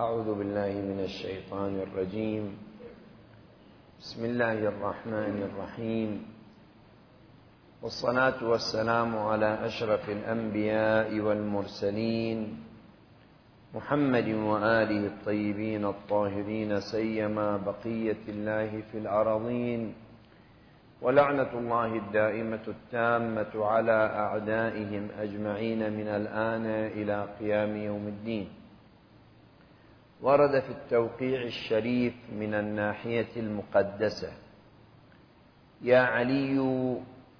أعوذ بالله من الشيطان الرجيم. بسم الله الرحمن الرحيم. والصلاة والسلام على أشرف الأنبياء والمرسلين محمد وآله الطيبين الطاهرين سيما بقية الله في الأراضين. ولعنة الله الدائمة التامة على أعدائهم أجمعين من الآن إلى قيام يوم الدين. ورد في التوقيع الشريف من الناحية المقدسة. يا علي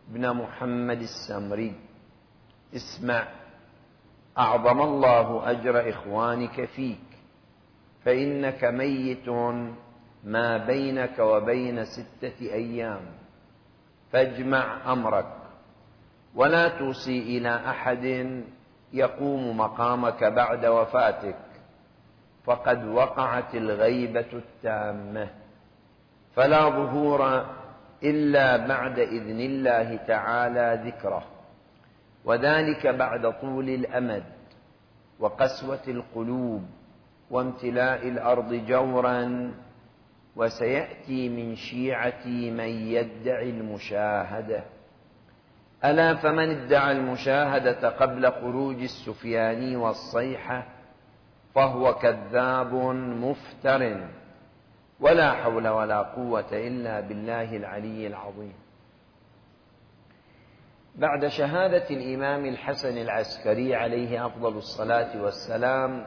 بن محمد السمري اسمع أعظم الله أجر إخوانك فيك فإنك ميت ما بينك وبين ستة أيام. فاجمع أمرك ولا توصي إلى أحد يقوم مقامك بعد وفاتك. فقد وقعت الغيبة التامة. فلا ظهور إلا بعد إذن الله تعالى ذكره. وذلك بعد طول الأمد وقسوة القلوب وامتلاء الأرض جورا وسيأتي من شيعتي من يدعي المشاهدة. ألا فمن ادعى المشاهدة قبل خروج السفياني والصيحة فهو كذاب مفتر ولا حول ولا قوة إلا بالله العلي العظيم. بعد شهادة الإمام الحسن العسكري عليه أفضل الصلاة والسلام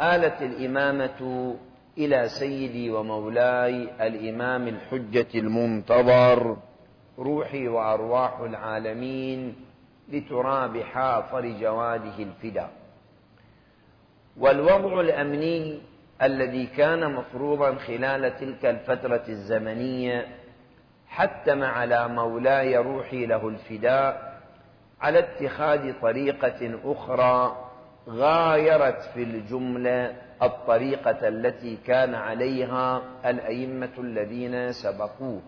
آلت الإمامة إلى سيدي ومولاي الإمام الحجة المنتظر روحي وأرواح العالمين لتراب حافر جواده الفدا. والوضع الأمني الذي كان مفروضا خلال تلك الفترة الزمنية حتم على مولاي روحي له الفداء على اتخاذ طريقة أخرى غايرت في الجملة الطريقة التي كان عليها الأئمة الذين سبقوه.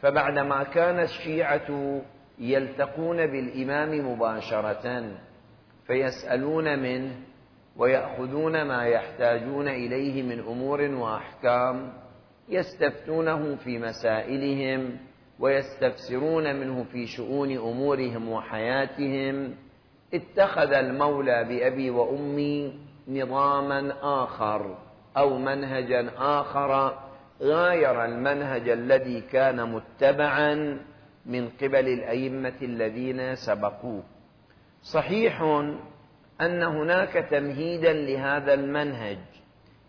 فبعدما كان الشيعة يلتقون بالإمام مباشرة فيسألون منه ويأخذون ما يحتاجون إليه من أمور وأحكام يستفتونه في مسائلهم ويستفسرون منه في شؤون أمورهم وحياتهم. اتخذ المولى بأبي وأمي نظاما آخر أو منهجا آخر غاير المنهج الذي كان متبعا من قبل الأئمة الذين سبقوه. صحيح أن هناك تمهيدا لهذا المنهج.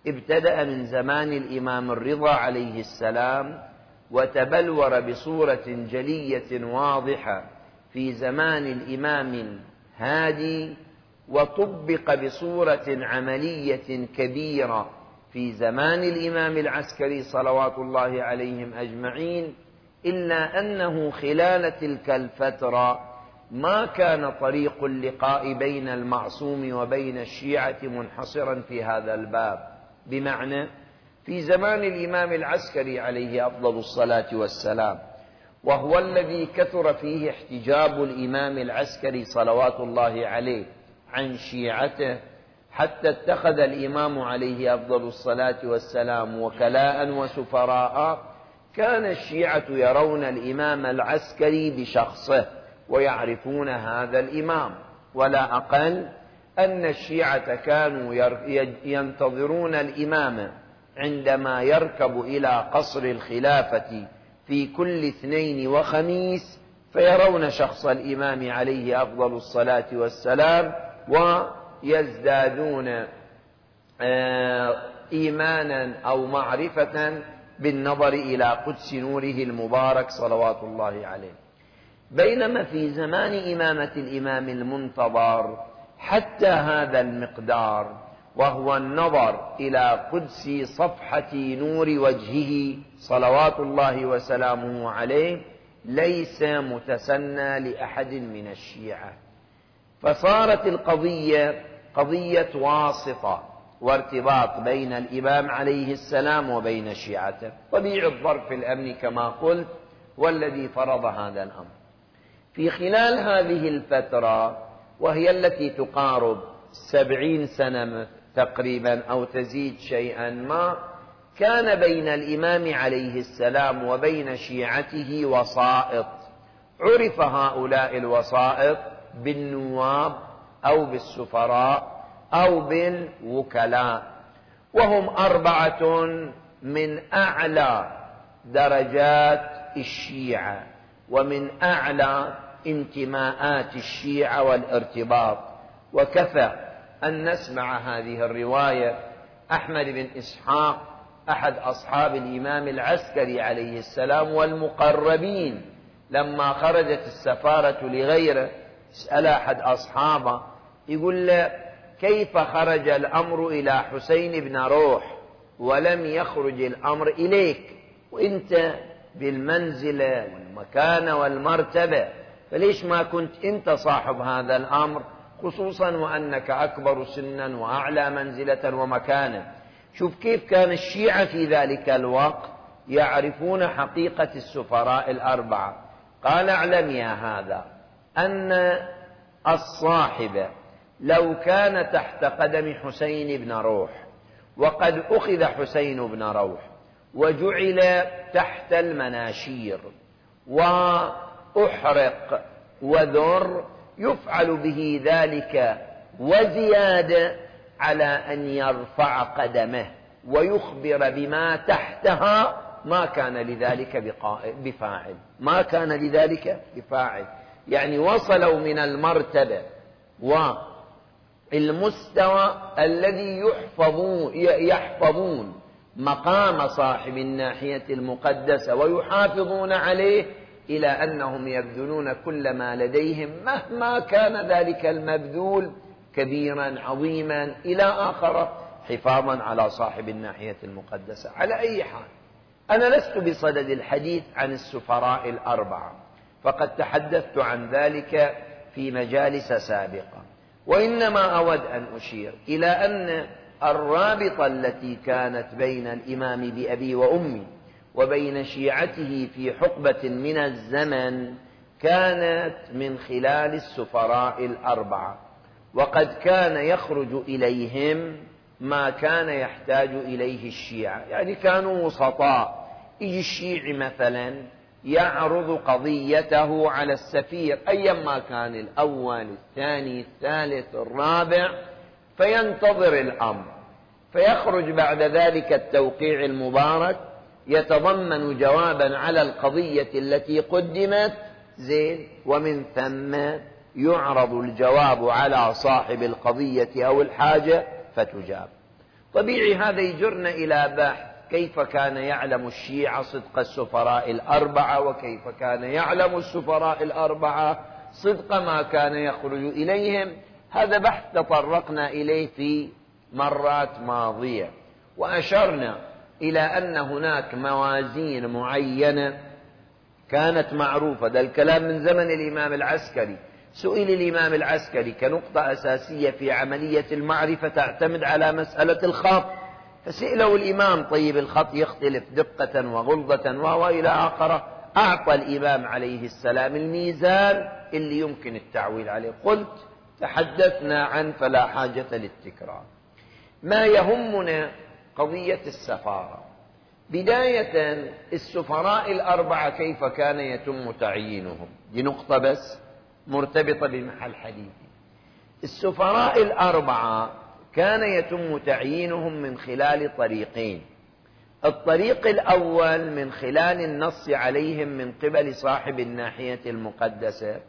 ابتدأ من زمان الإمام الرضا عليه السلام وتبلور بصورة جلية واضحة في زمان الإمام الهادي وطبق بصورة عملية كبيرة في زمان الإمام العسكري صلوات الله عليهم أجمعين إلا أنه خلال تلك الفترة ما كان طريق اللقاء بين المعصوم وبين الشيعة منحصرا في هذا الباب. بمعنى في زمان الإمام العسكري عليه أفضل الصلاة والسلام وهو الذي كثر فيه احتجاب الإمام العسكري صلوات الله عليه عن شيعته حتى اتخذ الإمام عليه أفضل الصلاة والسلام وكلاء وسفراء. كان الشيعة يرون الإمام العسكري بشخصه. ويعرفون هذا الإمام. ولا أقل أن الشيعة كانوا ينتظرون الإمام عندما يركب إلى قصر الخلافة في كل اثنين وخميس فيرون شخص الإمام عليه أفضل الصلاة والسلام ويزدادون آه، إيمانا أو معرفة بالنظر إلى قدس نوره المبارك صلوات الله عليه. بينما في زمان إمامة الإمام المنتظر حتى هذا المقدار وهو النظر إلى قدس صفحة نور وجهه صلوات الله وسلامه عليه ليس متسنى لأحد من الشيعة. فصارت القضية قضية واسطة وارتباط بين الإمام عليه السلام وبين شيعته طبيعي الظرف الأمني كما قلت والذي فرض هذا الأمر. في خلال هذه الفترة وهي التي تقارب سبعين سنة تقريبا أو تزيد شيئا ما كان بين الإمام عليه السلام وبين شيعته وسائط. عرف هؤلاء الوسائط بالنواب أو بالسفراء أو بالوكلاء وهم أربعة من أعلى درجات الشيعة ومن أعلى انتماءات الشيعة والارتباط. وكفى أن نسمع هذه الرواية. أحمد بن إسحاق أحد أصحاب الإمام العسكري عليه السلام والمقربين. لما خرجت السفارة لغيره سأل أحد أصحابه يقول له كيف خرج الأمر إلى حسين بن روح ولم يخرج الأمر إليك؟ وأنت بالمنزلة والمكانة والمرتبة. فليش ما كنت أنت صاحب هذا الأمر؟ خصوصا وأنك أكبر سنا وأعلى منزلة ومكانة شوف كيف كان الشيعة في ذلك الوقت يعرفون حقيقة السفراء الأربعة. قال اعلم يا هذا أن الصاحب لو كان تحت قدم حسين بن روح وقد أخذ حسين بن روح وجعل تحت المناشير وأحرق وذر يفعل به ذلك وزيادة على أن يرفع قدمه ويخبر بما تحتها ما كان لذلك بفاعل. ما كان لذلك بفاعل. يعني وصلوا من المرتبة والمستوى الذي يحفظون, يحفظون مقام صاحب الناحية المقدسة ويحافظون عليه إلى أنهم يبذلون كل ما لديهم مهما كان ذلك المبذول كبيرا عظيما إلى آخر حفاظا على صاحب الناحية المقدسة. على أي حال أنا لست بصدد الحديث عن السفراء الأربعة فقد تحدثت عن ذلك في مجالس سابقة. وإنما أود أن أشير إلى أن الرابطة التي كانت بين الإمام بأبي وأمي وبين شيعته في حقبة من الزمن كانت من خلال السفراء الأربعة. وقد كان يخرج إليهم ما كان يحتاج إليه الشيعة. يعني كانوا وسطاء. يجي الشيعي مثلا يعرض قضيته على السفير أيما كان الأول الثاني الثالث الرابع فينتظر الأمر. فيخرج بعد ذلك التوقيع المبارك يتضمن جوابا على القضية التي قدمت زين ومن ثم يعرض الجواب على صاحب القضية أو الحاجة فتجاب. طبيعي هذا يجرنا إلى بحث كيف كان يعلم الشيعة صدق السفراء الأربعة وكيف كان يعلم السفراء الأربعة صدق ما كان يخرج إليهم. هذا بحث تطرقنا إليه في مرات ماضية. وأشرنا إلى أن هناك موازين معينة كانت معروفة. ده الكلام من زمن الإمام العسكري. سئل الإمام العسكري كنقطة أساسية في عملية المعرفة تعتمد على مسألة الخط. فسئله الإمام طيب الخط يختلف دقة وغلظة وإلى آخره أعطى الإمام عليه السلام الميزان اللي يمكن التعويل عليه. قلت تحدثنا عن فلا حاجة للتكرار. ما يهمنا قضية السفارة. بداية السفراء الأربعة كيف كان يتم تعيينهم؟ دي نقطة بس مرتبطة بمحل حديثي. السفراء الأربعة كان يتم تعيينهم من خلال طريقين. الطريق الأول من خلال النص عليهم من قبل صاحب الناحية المقدسة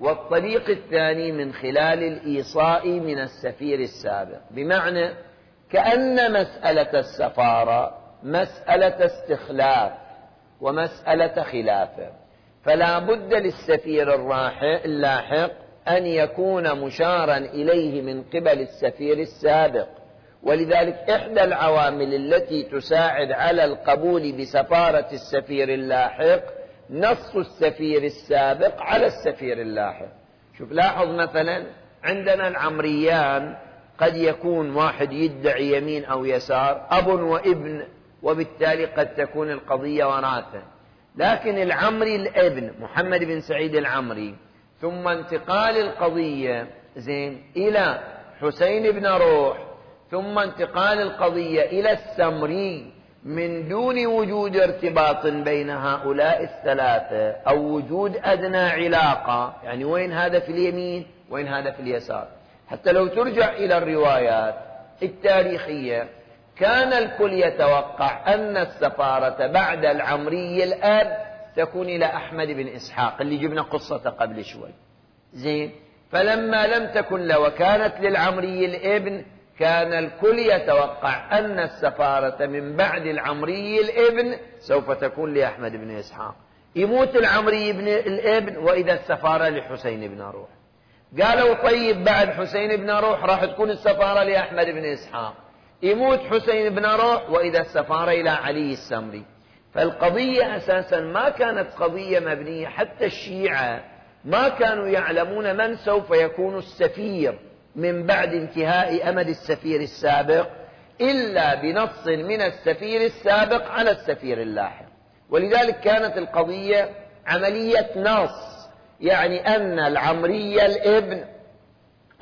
والطريق الثاني من خلال الإيصاء من السفير السابق. بمعنى كأن مسألة السفارة مسألة استخلاف ومسألة خلافة فلا بد للسفير اللاحق أن يكون مشارا إليه من قبل السفير السابق. ولذلك إحدى العوامل التي تساعد على القبول بسفارة السفير اللاحق نص السفير السابق على السفير اللاحق. شوف لاحظ مثلا عندنا العمريان قد يكون واحد يدعي يمين أو يسار أب وابن وبالتالي قد تكون القضية وراثة. لكن العمري الابن محمد بن سعيد العمري ثم انتقال القضية زين إلى حسين بن روح ثم انتقال القضية إلى السمري من دون وجود ارتباط بين هؤلاء الثلاثة أو وجود أدنى علاقة. يعني وين هذا في اليمين وين هذا في اليسار. حتى لو ترجع إلى الروايات التاريخية كان الكل يتوقع أن السفارة بعد العمري الأب تكون إلى أحمد بن إسحاق اللي جبنا قصته قبل شوي. زين؟ فلما لم تكن له وكانت للعمري الابن كان الكل يتوقع أن السفارة من بعد العمري الابن سوف تكون لأحمد بن إسحاق. يموت العمري بن الابن وإذا السفارة لحسين بن روح. قالوا طيب بعد حسين بن روح راح تكون السفارة لأحمد بن إسحاق. يموت حسين بن روح وإذا السفارة إلى علي السمري. فالقضية أساسا ما كانت قضية مبنية حتى الشيعة ما كانوا يعلمون من سوف يكون السفير من بعد انتهاء أمد السفير السابق إلا بنص من السفير السابق على السفير اللاحق. ولذلك كانت القضية عملية نص. يعني أن العمري الابن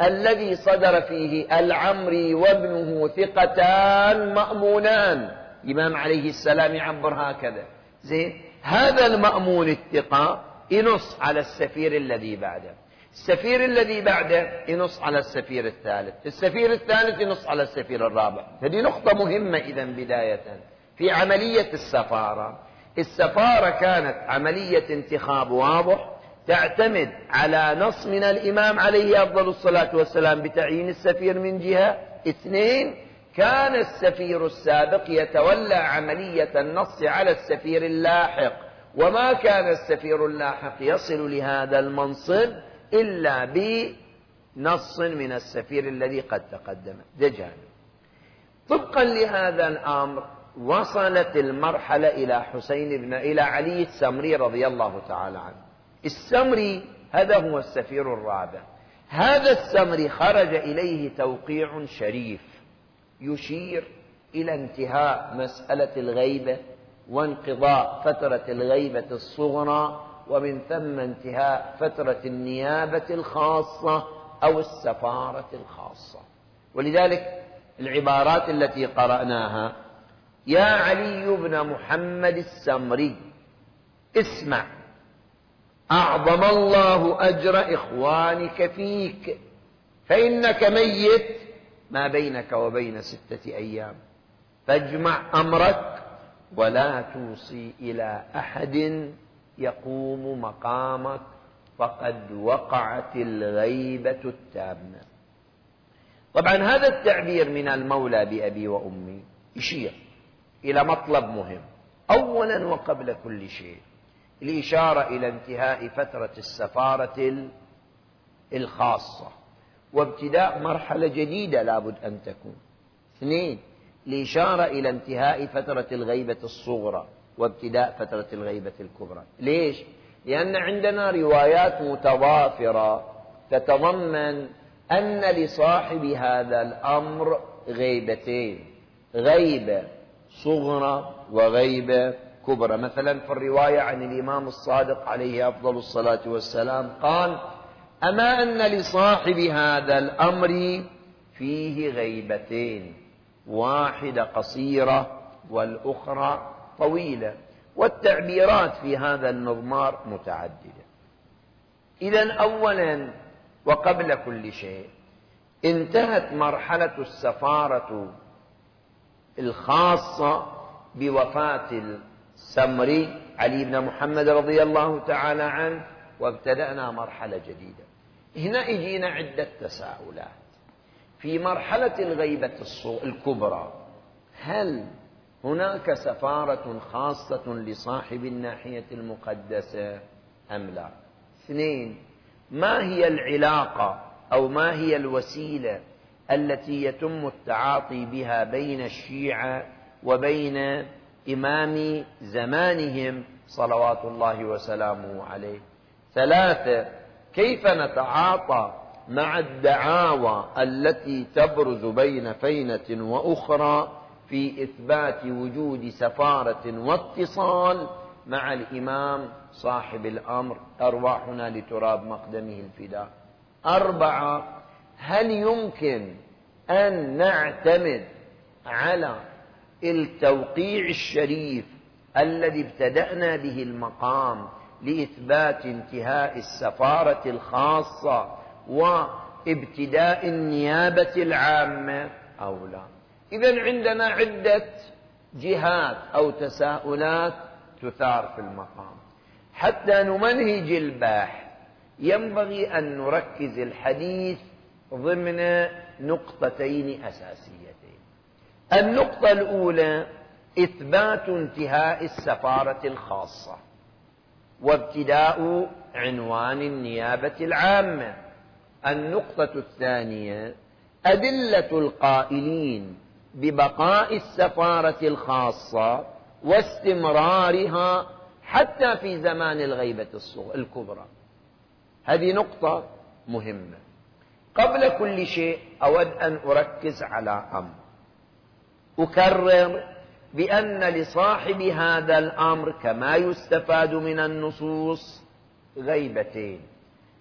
الذي صدر فيه العمري وابنه ثقتان مأمونان. الإمام عليه السلام يعبر هكذا. زين هذا المأمون الثقة ينص على السفير الذي بعده. السفير الذي بعده ينص على السفير الثالث. السفير الثالث ينص على السفير الرابع. هذه نقطة مهمة إذا بداية. في عملية السفارة السفارة كانت عملية انتخاب واضح تعتمد على نص من الإمام عليه أفضل الصلاة والسلام بتعيين السفير من جهة. اثنين كان السفير السابق يتولى عملية النص على السفير اللاحق. وما كان السفير اللاحق يصل لهذا المنصب إلا بنص من السفير الذي قد تقدم. ده جانب طبقا لهذا الأمر وصلت المرحلة إلى حسين بن إلى علي السمري رضي الله تعالى عنه. السمري هذا هو السفير الرابع. هذا السمري خرج إليه توقيع شريف يشير إلى انتهاء مسألة الغيبة وانقضاء فترة الغيبة الصغرى ومن ثم انتهاء فترة النيابة الخاصة أو السفارة الخاصة. ولذلك العبارات التي قرأناها يا علي بن محمد السمري اسمع. أعظم الله أجر إخوانك فيك. فإنك ميت ما بينك وبين ستة أيام. فاجمع أمرك ولا توصي إلى أحد يقوم مقامك. فقد وقعت الغيبة التامة. طبعا هذا التعبير من المولى بأبي وأمي يشير إلى مطلب مهم. أولا وقبل كل شيء الإشارة إلى انتهاء فترة السفارة الخاصة. وابتداء مرحلة جديدة لابد أن تكون. اثنين الإشارة إلى انتهاء فترة الغيبة الصغرى وابتداء فترة الغيبة الكبرى. ليش؟ لأن عندنا روايات متضافرة تتضمن أن لصاحب هذا الأمر غيبتين غيبة صغرى وغيبة كبرى مثلا في الرواية عن الإمام الصادق عليه أفضل الصلاة والسلام قال أما أن لصاحب هذا الأمر فيه غيبتين واحدة قصيرة والأخرى طويلة والتعبيرات في هذا المضمار متعددة. إذا أولا وقبل كل شيء انتهت مرحلة السفارة الخاصة بوفاة السمري علي بن محمد رضي الله تعالى عنه وابتدأنا مرحلة جديدة هنا اجينا عدة تساؤلات في مرحلة الغيبة الكبرى هل هناك سفارة خاصة لصاحب الناحية المقدسة أم لا؟ اثنين ما هي العلاقة أو ما هي الوسيلة التي يتم التعاطي بها بين الشيعة وبين إمام زمانهم صلوات الله وسلامه عليه. ثلاثة كيف نتعاطى مع الدعاوى التي تبرز بين فينة وأخرى في إثبات وجود سفارة واتصال مع الإمام صاحب الأمر؟ أرواحنا لتراب مقدمه الفداء. أربعة هل يمكن أن نعتمد على التوقيع الشريف الذي ابتدأنا به المقام لإثبات انتهاء السفارة الخاصة وابتداء النيابة العامة أو لا. إذا عندنا عدة جهات أو تساؤلات تثار في المقام. حتى نمنهج الباحث ينبغي أن نركز الحديث ضمن نقطتين أساسيتين النقطة الأولى إثبات انتهاء السفارة الخاصة وابتداء عنوان النيابة العامة. النقطة الثانية أدلة القائلين ببقاء السفارة الخاصة واستمرارها حتى في زمان الغيبة الكبرى. هذه نقطة مهمة. قبل كل شيء أود أن أركز على أمر. أكرر بأن لصاحب هذا الأمر كما يستفاد من النصوص غيبتين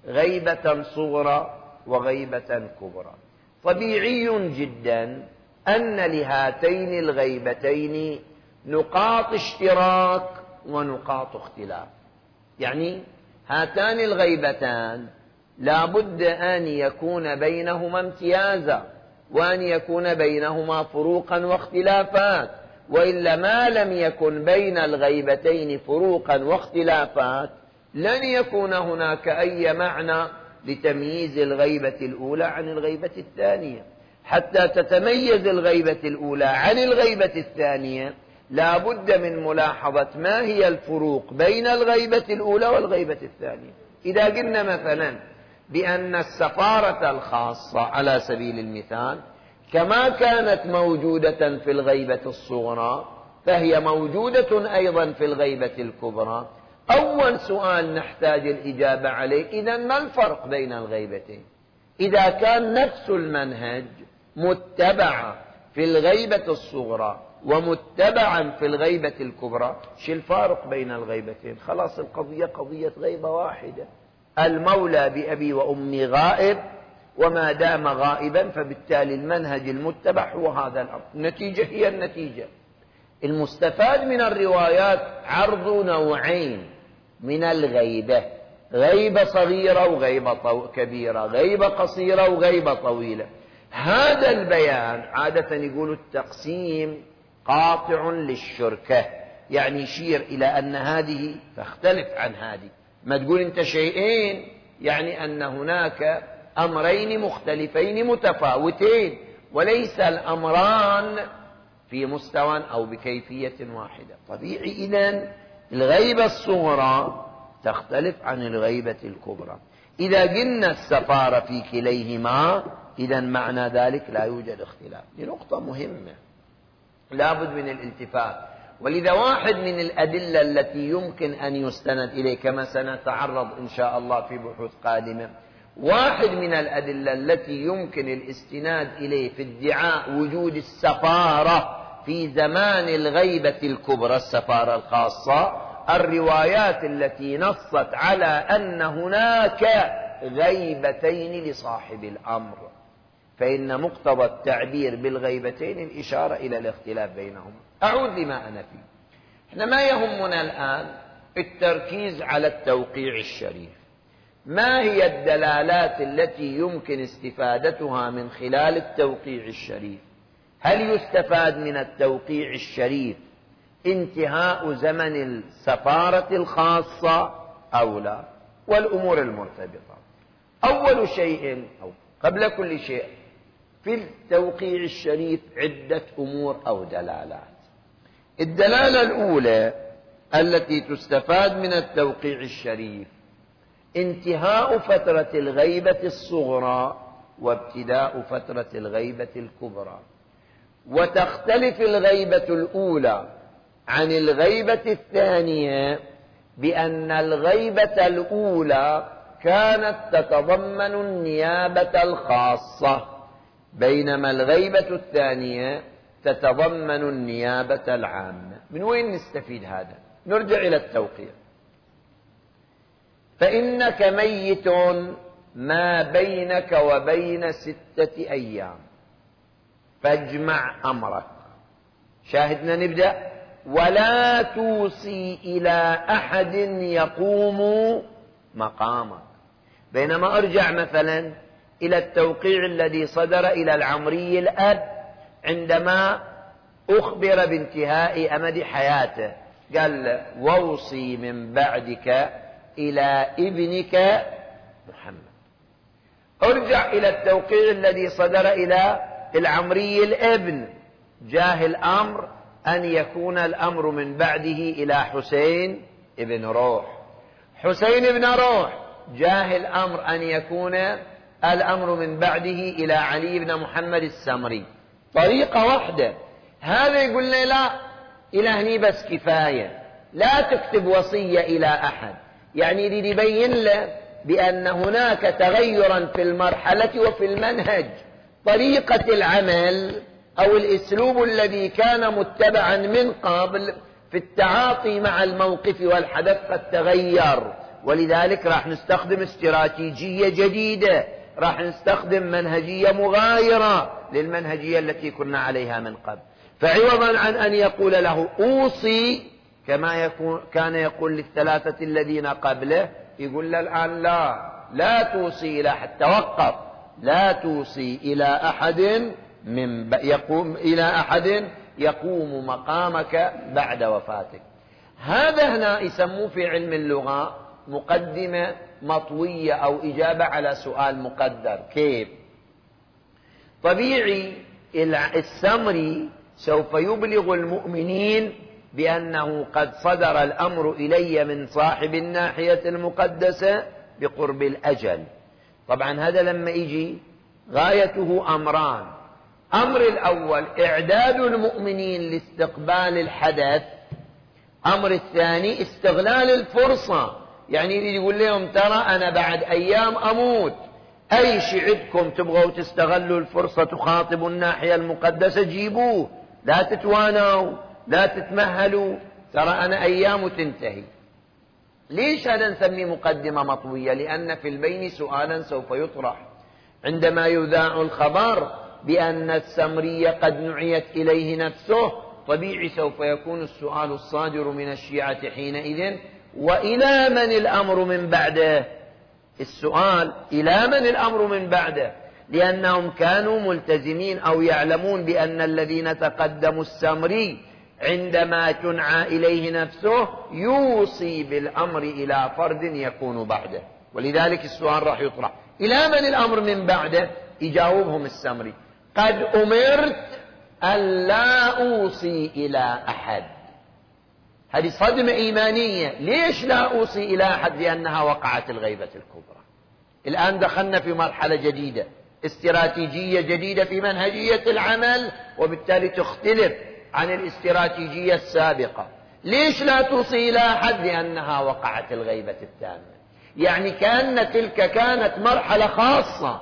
غيبة صغرى وغيبة كبرى. طبيعي جدا أن لهاتين الغيبتين نقاط اشتراك ونقاط اختلاف. يعني هاتان الغيبتان لا بد أن يكون بينهما امتيازا. وأن يكون بينهما فروقا واختلافات وإلا ما لم يكن بين الغيبتين فروقا واختلافات لن يكون هناك أي معنى لتمييز الغيبة الأولى عن الغيبة الثانية. حتى تتميز الغيبة الأولى عن الغيبة الثانية لا بد من ملاحظة ما هي الفروق بين الغيبة الأولى والغيبة الثانية. إذا قلنا مثلا بأن السفارة الخاصة على سبيل المثال كما كانت موجودة في الغيبة الصغرى فهي موجودة أيضا في الغيبة الكبرى. أول سؤال نحتاج الإجابة عليه إذا ما الفرق بين الغيبتين؟ إذا كان نفس المنهج متبعا في الغيبة الصغرى ومتبعا في الغيبة الكبرى شو الفارق بين الغيبتين؟ خلاص القضية قضية غيبة واحدة. المولى بأبي وأمي غائب وما دام غائبا فبالتالي المنهج المتبع هو هذا الأمر. النتيجة هي النتيجة. المستفاد من الروايات عرض نوعين من الغيبة. غيبة صغيرة وغيبة كبيرة. غيبة قصيرة وغيبة طويلة. هذا البيان عادة يقول التقسيم قاطع للشركة. يعني يشير إلى أن هذه تختلف عن هذه. ما تقول أنت شيئين يعني أن هناك أمرين مختلفين متفاوتين وليس الأمران في مستوى أو بكيفية واحدة. طبيعي إذن الغيبة الصغرى تختلف عن الغيبة الكبرى. إذا قلنا السفارة في كليهما إذا معنى ذلك لا يوجد اختلاف. دي نقطة مهمة. لابد من الالتفات. ولذا واحد من الأدلة التي يمكن أن يستند إليه كما سنتعرض إن شاء الله في بحوث قادمة. واحد من الأدلة التي يمكن الاستناد إليه في ادعاء وجود السفارة في زمان الغيبة الكبرى السفارة الخاصة الروايات التي نصت على أن هناك غيبتين لصاحب الأمر. فإن مقتضى التعبير بالغيبتين الإشارة إلى الاختلاف بينهما أعود لما أنا فيه. إحنا ما يهمنا الآن التركيز على التوقيع الشريف. ما هي الدلالات التي يمكن استفادتها من خلال التوقيع الشريف؟ هل يستفاد من التوقيع الشريف انتهاء زمن السفارة الخاصة أو لا؟ والأمور المرتبطة. أول شيء أو قبل كل شيء في التوقيع الشريف عدة أمور أو دلالات. الدلالة الأولى التي تستفاد من التوقيع الشريف انتهاء فترة الغيبة الصغرى وابتداء فترة الغيبة الكبرى. وتختلف الغيبة الأولى عن الغيبة الثانية بأن الغيبة الأولى كانت تتضمن النيابة الخاصة. بينما الغيبة الثانية تتضمن النيابة العامة. من وين نستفيد هذا؟ نرجع إلى التوقيع فإنك ميت ما بينك وبين ستة أيام. فاجمع أمرك. شاهدنا نبدأ. ولا توصي إلى أحد يقوم مقامك. بينما أرجع مثلا إلى التوقيع الذي صدر إلى العمري الأب عندما أخبر بانتهاء أمد حياته. قال وأوصي من بعدك إلى ابنك محمد. أرجع إلى التوقيع الذي صدر إلى العمري الابن. جاه الأمر أن يكون الأمر من بعده إلى حسين ابن روح. حسين ابن روح جاه الأمر أن يكون الأمر من بعده إلى علي بن محمد السمري. طريقة واحدة. هذا يقول لي لا إلى هني بس كفاية. لا تكتب وصية إلى أحد. يعني يريد يبين له بأن هناك تغيرا في المرحلة وفي المنهج. طريقة العمل أو الأسلوب الذي كان متبعا من قبل في التعاطي مع الموقف والحدث قد تغير. ولذلك راح نستخدم استراتيجية جديدة. راح نستخدم منهجية مغايرة للمنهجية التي كنا عليها من قبل. فعوضا عن أن يقول له أوصي كما يكون كان يقول للثلاثة الذين قبله يقول له الآن لا لا توصي إلى أحد توقف. لا توصي إلى أحد من يقوم إلى أحد يقوم مقامك بعد وفاتك. هذا هنا يسموه في علم اللغة مقدمة مطوية أو إجابة على سؤال مقدر. كيف؟ طبيعي السمري سوف يبلغ المؤمنين بأنه قد صدر الأمر إلي من صاحب الناحية المقدسة بقرب الأجل. طبعا هذا لما يجي غايته أمران. أمر الأول إعداد المؤمنين لاستقبال الحدث. أمر الثاني استغلال الفرصة. يعني يريد يقول لهم ترى أنا بعد أيام أموت. أي شيء عندكم تبغوا تستغلوا الفرصة تخاطبوا الناحية المقدسة جيبوه. لا تتوانوا لا تتمهلوا. ترى أنا أيام تنتهي. ليش هذا نسميه مقدمة مطوية؟ لأن في البين سؤالا سوف يطرح. عندما يذاع الخبر بأن السمري قد نعيت إليه نفسه طبيعي سوف يكون السؤال الصادر من الشيعة حينئذ. وإلى من الأمر من بعده؟ السؤال إلى من الأمر من بعده؟ لأنهم كانوا ملتزمين أو يعلمون بأن الذين تقدموا السمري عندما تنعى إليه نفسه يوصي بالأمر إلى فرد يكون بعده. ولذلك السؤال راح يطرح. إلى من الأمر من بعده؟ يجاوبهم السمري قد أمرت ألا أوصي إلى أحد. هذه صدمة إيمانية. ليش لا أوصي إلى أحد لأنها وقعت الغيبة الكبرى؟ الآن دخلنا في مرحلة جديدة استراتيجية جديدة في منهجية العمل وبالتالي تختلف عن الاستراتيجية السابقة. ليش لا توصي إلى أحد لأنها وقعت الغيبة التامة؟ يعني كأن تلك كانت مرحلة خاصة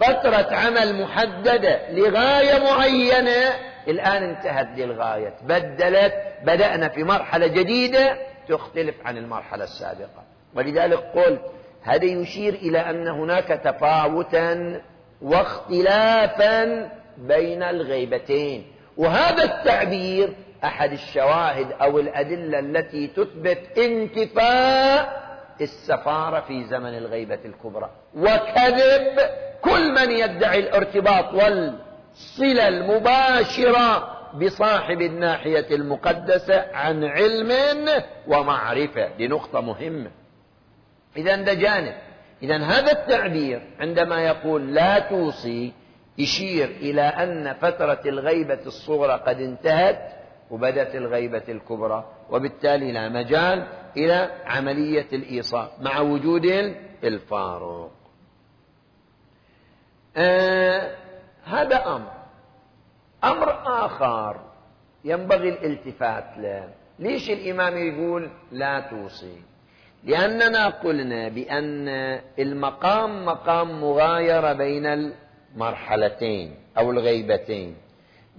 فترة عمل محددة لغاية معينة الآن انتهت للغاية بدلت بدأنا في مرحلة جديدة تختلف عن المرحلة السابقة. ولذلك قلت هذا يشير إلى أن هناك تفاوتا واختلافا بين الغيبتين. وهذا التعبير أحد الشواهد أو الأدلة التي تثبت انتفاء السفارة في زمن الغيبة الكبرى. وكذب كل من يدعي الارتباط والصلة المباشرة بصاحب الناحية المقدسة عن علم ومعرفة. لنقطة مهمة. إذا ده جانب. إذا هذا التعبير عندما يقول لا توصي يشير إلى أن فترة الغيبة الصغرى قد انتهت وبدت الغيبة الكبرى وبالتالي لا مجال إلى عملية الإيصال مع وجود الفاروق آه هذا أمر. أمر آخر ينبغي الالتفات له. ليش الإمام يقول لا توصي؟ لأننا قلنا بأن المقام مقام مغايرة بين المرحلتين أو الغيبتين.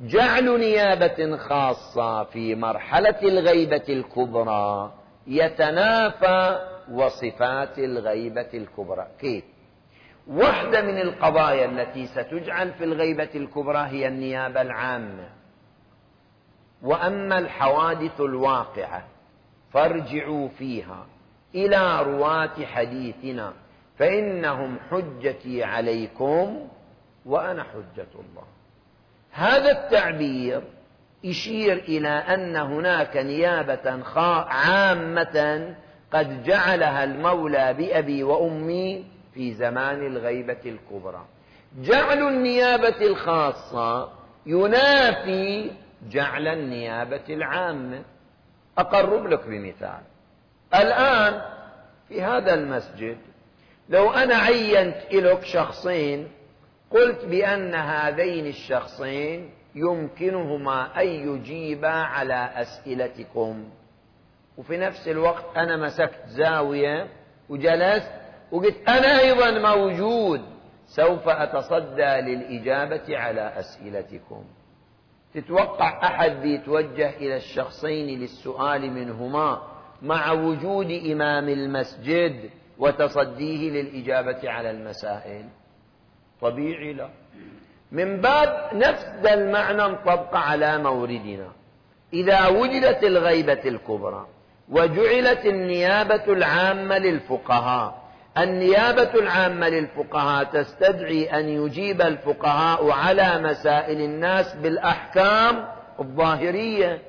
جعل نيابة خاصة في مرحلة الغيبة الكبرى يتنافى وصفات الغيبة الكبرى. كيف؟ واحدة من القضايا التي ستجعل في الغيبة الكبرى هي النيابة العامة وأما الحوادث الواقعة فارجعوا فيها إلى رواة حديثنا فإنهم حجتي عليكم وأنا حجة الله. هذا التعبير يشير إلى أن هناك نيابة عامة قد جعلها المولى بأبي وأمي في زمان الغيبة الكبرى. جعل النيابة الخاصة ينافي جعل النيابة العامة. أقرب لك بمثال. الآن في هذا المسجد لو أنا عينت لك شخصين قلت بأن هذين الشخصين يمكنهما أن يجيبا على أسئلتكم. وفي نفس الوقت أنا مسكت زاوية وجلست وقلت أنا أيضا موجود سوف أتصدى للإجابة على أسئلتكم. تتوقع أحد بيتوجه إلى الشخصين للسؤال منهما مع وجود إمام المسجد وتصديه للإجابة على المسائل؟ طبيعي لا. من باب نفس المعنى انطبق على موردنا. إذا وجدت الغيبة الكبرى وجعلت النيابة العامة للفقهاء النيابة العامة للفقهاء تستدعي أن يجيب الفقهاء على مسائل الناس بالأحكام الظاهرية.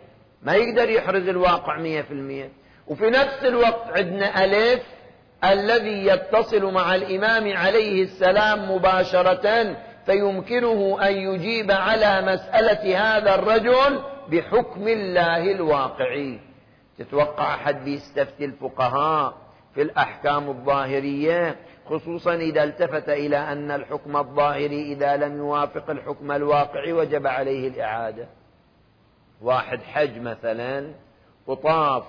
ما يقدر يحرز الواقع مية في المية. وفي نفس الوقت عندنا ألف الذي يتصل مع الإمام عليه السلام مباشرة فيمكنه أن يجيب على مسألة هذا الرجل بحكم الله الواقعي. تتوقع أحد بيستفتي الفقهاء؟ في الأحكام الظاهرية خصوصا إذا التفت إلى أن الحكم الظاهري إذا لم يوافق الحكم الواقعي وجب عليه الإعادة. واحد حج مثلا وطاف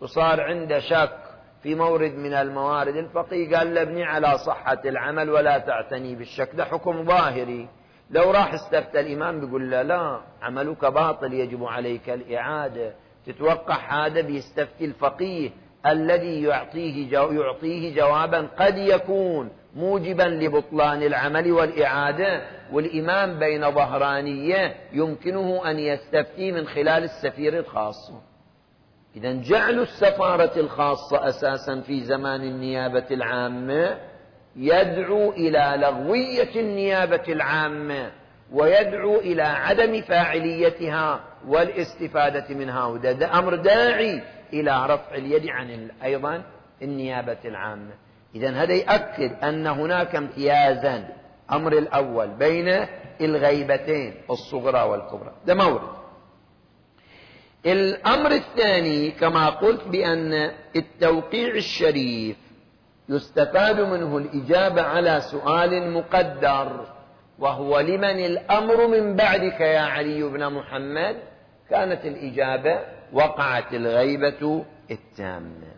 وصار عنده شك في مورد من الموارد الفقيه قال له ابني على صحة العمل ولا تعتني بالشك. ده حكم ظاهري. لو راح استفتى الإمام بيقول له لا عملك باطل يجب عليك الإعادة. تتوقع هذا بيستفتي الفقيه الذي يعطيه جو يعطيه جوابا قد يكون موجبا لبطلان العمل والإعادة والإمام بين ظهرانية يمكنه أن يستفتي من خلال السفير الخاص. إذا جعل السفارة الخاصة أساسا في زمان النيابة العامة يدعو إلى لغوية النيابة العامة ويدعو إلى عدم فاعليتها والاستفادة منها. وده أمر داعي إلى رفع اليد عن أيضا النيابة العامة. إذا هذا يؤكد أن هناك امتيازا أمر الأول بين الغيبتين الصغرى والكبرى. ده مورد. الأمر الثاني كما قلت بأن التوقيع الشريف يستفاد منه الإجابة على سؤال مقدر وهو لمن الأمر من بعدك يا علي بن محمد؟ كانت الإجابة وقعت الغيبة التامة.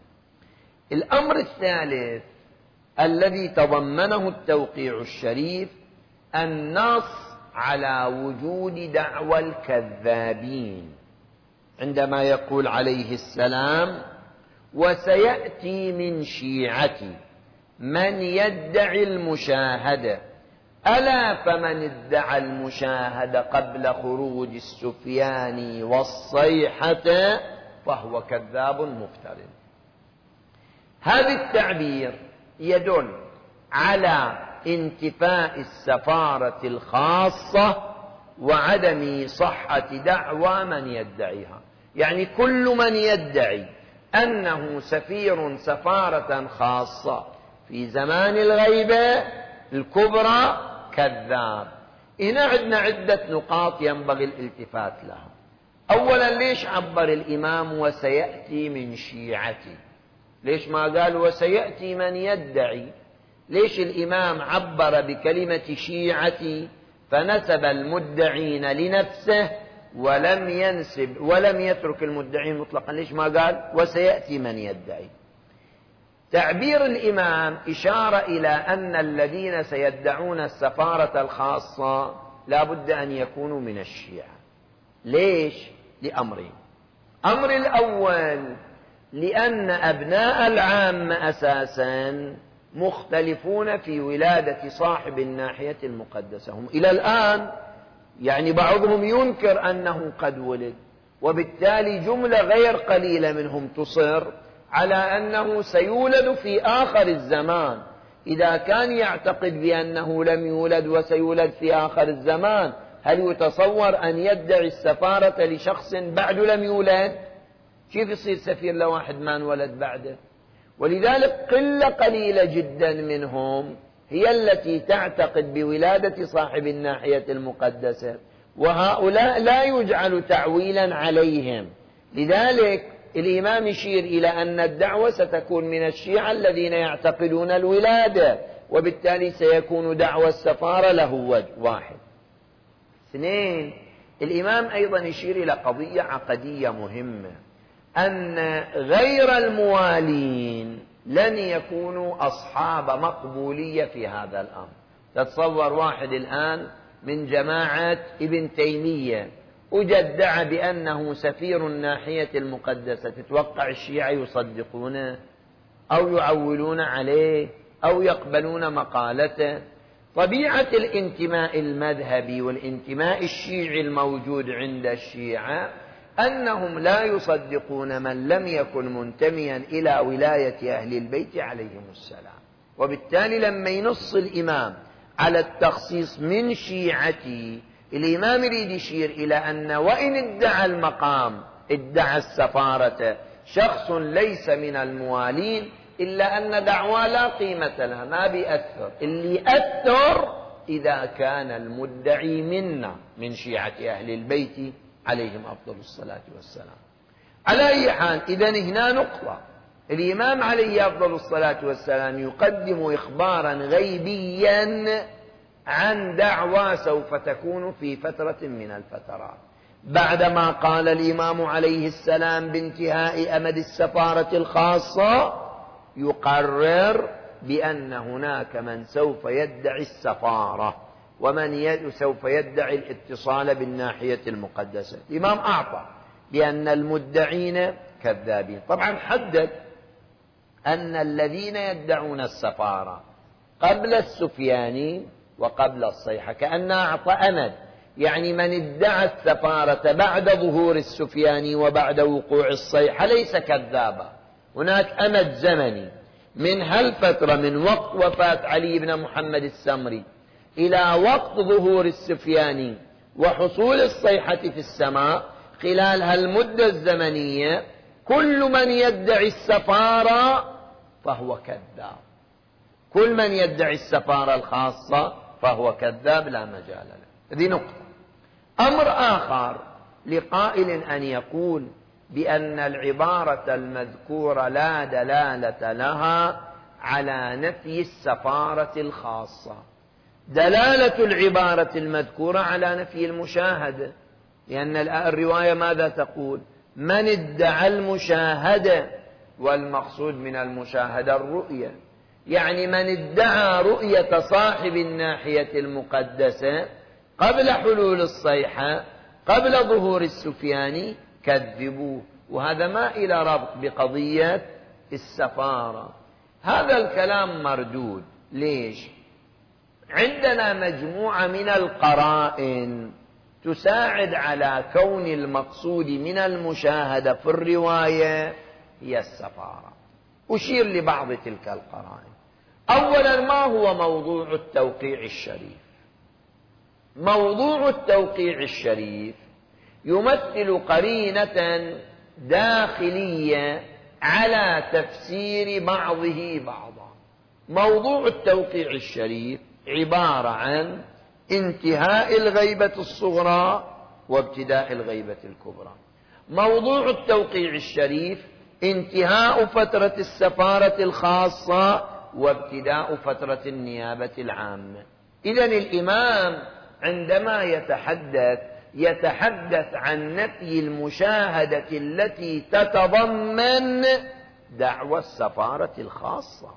الأمر الثالث الذي تضمنه التوقيع الشريف النص على وجود دعوى الكذابين. عندما يقول عليه السلام وسيأتي من شيعتي من يدعي المشاهدة ألا فمن ادعى المشاهده قبل خروج السفيان والصيحة فهو كذاب مفتر هذا التعبير يدل على انتفاء السفارة الخاصة وعدم صحة دعوى من يدعيها. يعني كل من يدعي أنه سفير سفارة خاصة في زمان الغيبة الكبرى كذاب. هنا عندنا عدة نقاط ينبغي الالتفات لها. اولا ليش عبر الإمام وسيأتي من شيعتي ليش ما قال وسيأتي من يدعي؟ ليش الإمام عبر بكلمة شيعتي فنسب المدعين لنفسه ولم ينسب ولم يترك المدعين مطلقا؟ ليش ما قال وسيأتي من يدعي؟ تعبير الإمام إشارة إلى أن الذين سيدعون السفارة الخاصة لا بد أن يكونوا من الشيعة. ليش؟ لأمرين. أمر الأول لأن أبناء العامة أساسا مختلفون في ولادة صاحب الناحية المقدسة. هم إلى الآن يعني بعضهم ينكر أنه قد ولد وبالتالي جملة غير قليلة منهم تصر. على أنه سيولد في آخر الزمان. إذا كان يعتقد بأنه لم يولد وسيولد في آخر الزمان هل يتصور أن يدعي السفارة لشخص بعد لم يولد؟ كيف يصير سفير لواحد ما انولد بعده؟ ولذلك قلة قليلة جدا منهم هي التي تعتقد بولادة صاحب الناحية المقدسة وهؤلاء لا يجعل تعويلا عليهم. لذلك الإمام يشير إلى أن الدعوة ستكون من الشيعة الذين يعتقدون الولادة وبالتالي سيكون دعوة السفارة له وجه واحد. اثنين الإمام أيضا يشير إلى قضية عقدية مهمة أن غير الموالين لن يكونوا أصحاب مقبولية في هذا الأمر. تتصور واحد الآن من جماعة ابن تيمية وجدع بأنه سفير الناحية المقدسة. تتوقع الشيعة يصدقونه أو يعولون عليه أو يقبلون مقالته؟ طبيعة الانتماء المذهبي والانتماء الشيعي الموجود عند الشيعة أنهم لا يصدقون من لم يكن منتميا إلى ولاية أهل البيت عليهم السلام. وبالتالي لما ينص الإمام على التخصيص من شيعتي الإمام يريد يشير إلى أن وإن ادعى المقام ادعى السفارة شخص ليس من الموالين إلا أن دعوى لا قيمة لها ما بيأثر. اللي يأثر إذا كان المدعي منا من شيعة أهل البيت عليهم أفضل الصلاة والسلام. على أي حال إذا هنا نقطة. الإمام عليه أفضل الصلاة والسلام يقدم إخبارا غيبيا عن دعوى سوف تكون في فترة من الفترات. بعدما قال الإمام عليه السلام بانتهاء أمد السفارة الخاصة يقرر بأن هناك من سوف يدعي السفارة ومن سوف يدعي الاتصال بالناحية المقدسة. الإمام أعطى بأن المدعين كذابين. طبعا حدد أن الذين يدعون السفارة قبل السفياني وقبل الصيحة كأنه أعطى أمد. يعني من ادعى السفارة بعد ظهور السفياني وبعد وقوع الصيحة ليس كذابا. هناك أمد زمني. من هالفترة من وقت وفاة علي بن محمد السمري إلى وقت ظهور السفياني وحصول الصيحة في السماء خلال هالمدة الزمنية كل من يدعي السفارة فهو كذاب. كل من يدعي السفارة الخاصة فهو كذاب لا مجال له. هذه نقطة. أمر آخر لقائل أن يقول بأن العبارة المذكورة لا دلالة لها على نفي السفارة الخاصة. دلالة العبارة المذكورة على نفي المشاهدة. لأن الرواية ماذا تقول؟ من ادعى المشاهدة والمقصود من المشاهدة الرؤية. يعني من ادعى رؤية صاحب الناحية المقدسة قبل حلول الصيحة قبل ظهور السفياني كذبوه. وهذا ما إلى ربط بقضية السفارة. هذا الكلام مردود. ليش؟ عندنا مجموعة من القرائن تساعد على كون المقصود من المشاهدة في الرواية هي السفارة. أشير لبعض تلك القرائن. أولا ما هو موضوع التوقيع الشريف؟ موضوع التوقيع الشريف يمثل قرينة داخلية على تفسير بعضه بعضا. موضوع التوقيع الشريف عبارة عن انتهاء الغيبة الصغرى وابتداء الغيبة الكبرى. موضوع التوقيع الشريف انتهاء فترة السفارة الخاصة وابتداء فترة النيابة العامة. إذا الإمام عندما يتحدث يتحدث عن نفي المشاهدة التي تتضمن دعوى السفارة الخاصة.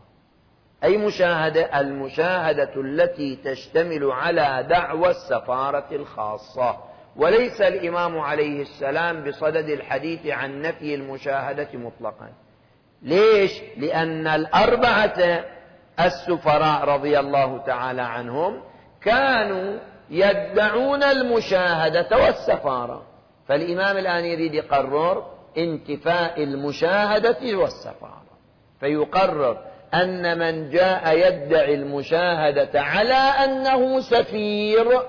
أي مشاهدة المشاهدة التي تشتمل على دعوى السفارة الخاصة. وليس الإمام عليه السلام بصدد الحديث عن نفي المشاهدة مطلقا. ليش؟ لأن الأربعة السفراء رضي الله تعالى عنهم كانوا يدعون المشاهدة والسفارة. فالإمام الآن يريد يقرر انتفاء المشاهدة والسفارة. فيقرر أن من جاء يدعي المشاهدة على أنه سفير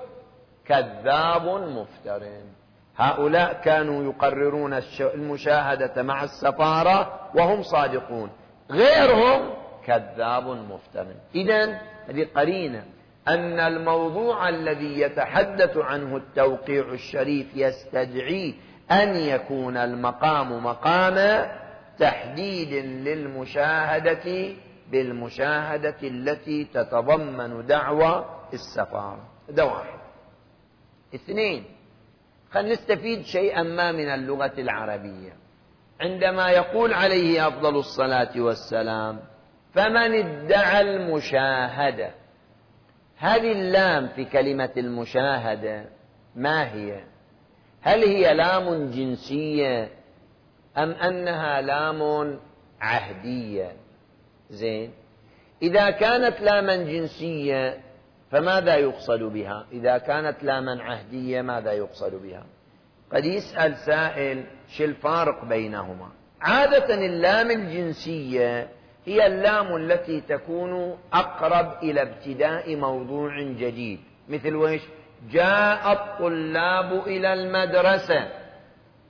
كذاب مفتر هؤلاء كانوا يقررون المشاهدة مع السفارة وهم صادقون. غيرهم كذاب مفتر إذا هذه قرينة. أن الموضوع الذي يتحدث عنه التوقيع الشريف يستدعي أن يكون المقام مقام تحديد للمشاهدة بالمشاهدة التي تتضمن دعوى السفارة. ده واحد. اثنين خلينا نستفيد شيئا ما من اللغة العربية عندما يقول عليه أفضل الصلاة والسلام فمن ادعى المشاهدة هذه اللام في كلمة المشاهدة ما هي؟ هل هي لام جنسية أم أنها لام عهدية؟ زين إذا كانت لاما جنسية فماذا يقصد بها؟ إذا كانت لاما عهدية ماذا يقصد بها؟ قد يسأل سائل شو الفارق بينهما؟ عادة اللام الجنسية هي اللام التي تكون أقرب إلى ابتداء موضوع جديد. مثل ويش جاء الطلاب إلى المدرسة.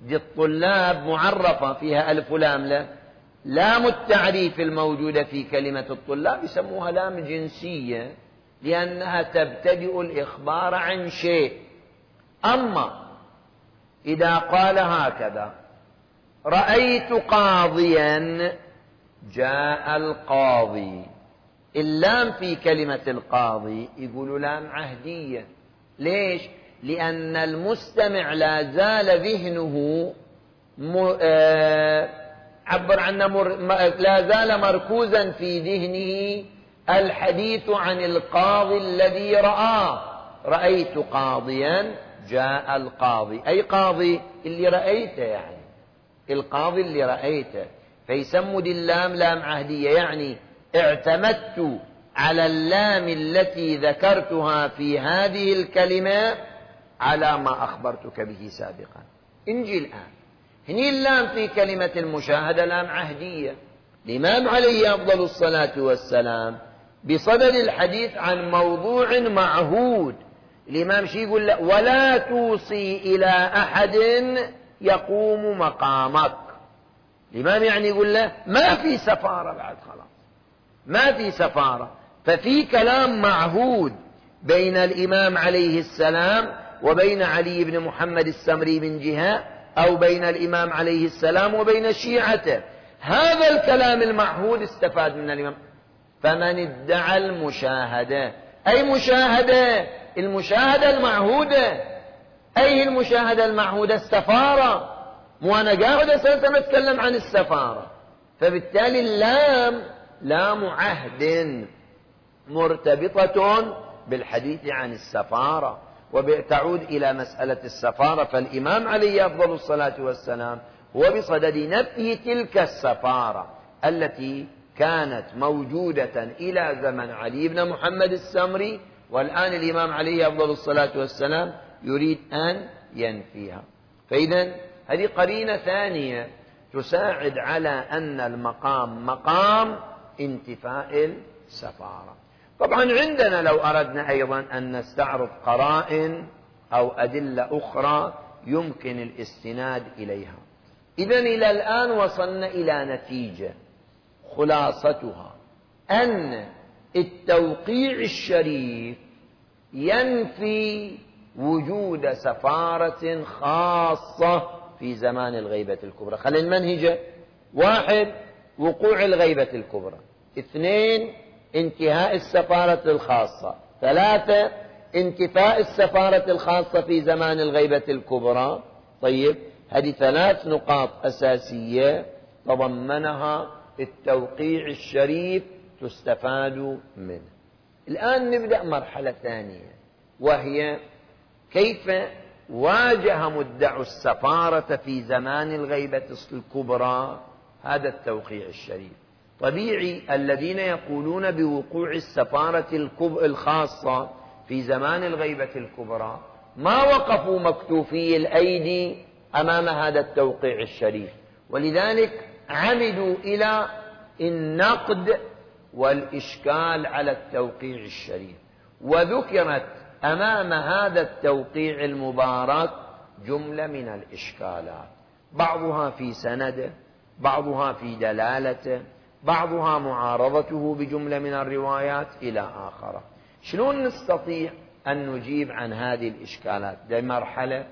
دي الطلاب معرفة فيها ألف لام لا. لام التعريف الموجودة في كلمة الطلاب يسموها لام جنسية. لأنها تبتدئ الإخبار عن شيء. أما إذا قال هكذا رأيت قاضيا جاء القاضي. اللام في كلمة القاضي يقول لام عهدية. ليش؟ لأن المستمع لا زال ذهنه م... آه... عبر عنه مر... لا زال مركوزا في ذهنه الحديث عن القاضي الذي رآه. رأيت قاضيا جاء القاضي. أي قاضي؟ اللي رأيته يعني. القاضي اللي رأيته. فيسموا دي اللام لام عهدية يعني اعتمدت على اللام التي ذكرتها في هذه الكلمة على ما أخبرتك به سابقا. انجي الآن. هني اللام في كلمة المشاهدة لام عهدية. الإمام عليه أفضل الصلاة والسلام بصدد الحديث عن موضوع معهود. الإمام شي يقول لا ولا توصي إلى أحد يقوم مقامك. الإمام يعني يقول له ما في سفارة بعد خلاص. ما في سفارة. ففي كلام معهود بين الإمام عليه السلام وبين علي بن محمد السمري من جهة أو بين الإمام عليه السلام وبين شيعته. هذا الكلام المعهود استفاد من الإمام. فمن ادعى المشاهدة. أي مشاهدة؟ المشاهدة المعهودة. أي المشاهدة المعهودة؟ السفارة. مو أنا قاعد أساسا أتكلم عن السفارة. فبالتالي اللام لام عهد مرتبطة بالحديث عن السفارة. وتعود إلى مسألة السفارة. فالإمام عليه أفضل الصلاة والسلام هو بصدد نفي تلك السفارة التي كانت موجودة إلى زمن علي بن محمد السمري والآن الإمام عليه أفضل الصلاة والسلام يريد أن ينفيها. فإذا هذه قرينة ثانية تساعد على أن المقام مقام انتفاء السفارة. طبعا عندنا لو أردنا أيضا أن نستعرض قرائن أو أدلة أخرى يمكن الاستناد إليها. إذا إلى الآن وصلنا إلى نتيجة. خلاصتها. أن التوقيع الشريف ينفي وجود سفارة خاصة في زمان الغيبة الكبرى. خلي المنهجة واحد وقوع الغيبة الكبرى. اثنين انتهاء السفارة الخاصة. ثلاثة انتفاء السفارة الخاصة في زمان الغيبة الكبرى. طيب هذه ثلاث نقاط أساسية تضمنها التوقيع الشريف تستفاد منه. الآن نبدأ مرحلة ثانية وهي كيف واجه مدعو السفارة في زمان الغيبة الكبرى هذا التوقيع الشريف. طبيعي الذين يقولون بوقوع السفارة الخاصة في زمان الغيبة الكبرى ما وقفوا مكتوفي الأيدي أمام هذا التوقيع الشريف. ولذلك عمدوا إلى النقد والإشكال على التوقيع الشريف. وذكرت أمام هذا التوقيع المبارك جملة من الإشكالات. بعضها في سنده بعضها في دلالته بعضها معارضته بجملة من الروايات إلى آخره. شلون نستطيع أن نجيب عن هذه الإشكالات؟ دي مرحلة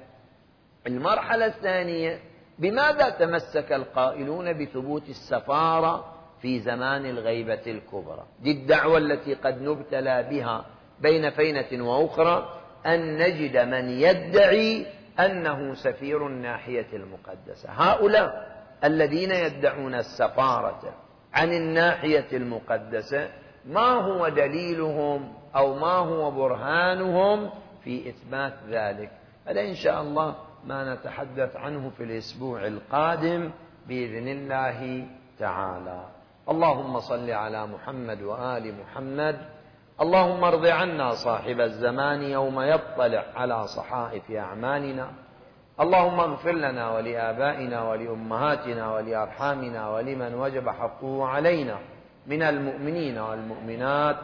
المرحلة الثانية بماذا تمسك القائلون بثبوت السفارة في زمان الغيبة الكبرى؟ دي الدعوة التي قد نبتلى بها بين فينة وأخرى أن نجد من يدعي أنه سفير الناحية المقدسة. هؤلاء الذين يدعون السفارة عن الناحية المقدسة ما هو دليلهم أو ما هو برهانهم في إثبات ذلك؟ هذا إن شاء الله ما نتحدث عنه في الأسبوع القادم بإذن الله تعالى. اللهم صل على محمد وآل محمد. اللهم ارض عنا صاحب الزمان يوم يطلع على صحائف أعمالنا. اللهم اغفر لنا ولآبائنا ولأمهاتنا ولأرحامنا ولمن وجب حقه علينا من المؤمنين والمؤمنات.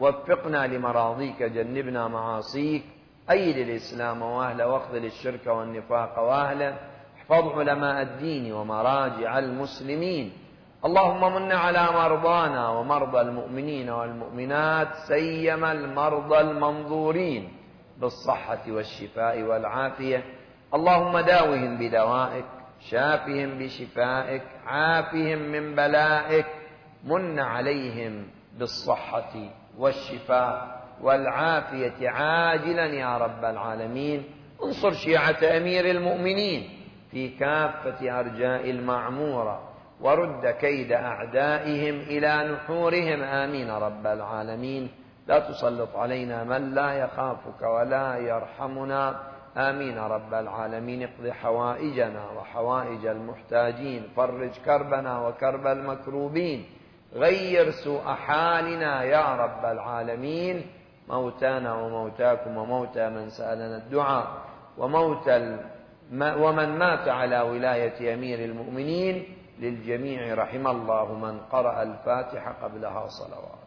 وفقنا لمراضيك جنبنا معاصيك. أيد الإسلام وأهله واخذل الشرك والنفاق وأهله احفظ علماء الدين ومراجع المسلمين. اللهم من على مرضانا ومرضى المؤمنين والمؤمنات سيما المرضى المنظورين بالصحة والشفاء والعافية. اللهم داوهم بدوائك شافهم بشفائك عافهم من بلائك. من عليهم بالصحة والشفاء والعافية عاجلا يا رب العالمين. انصر شيعة أمير المؤمنين في كافة أرجاء المعمورة ورد كيد أعدائهم إلى نحورهم. آمين رب العالمين. لا تسلط علينا من لا يخافك ولا يرحمنا. آمين رب العالمين. اقض حوائجنا وحوائج المحتاجين. فرج كربنا وكرب المكروبين. غير سوء حالنا يا رب العالمين. موتانا وموتاكم وموتى من سألنا الدعاء وموت ومن مات على ولاية أمير المؤمنين للجميع رحم الله من قرأ الفاتحة قبلها صلوات.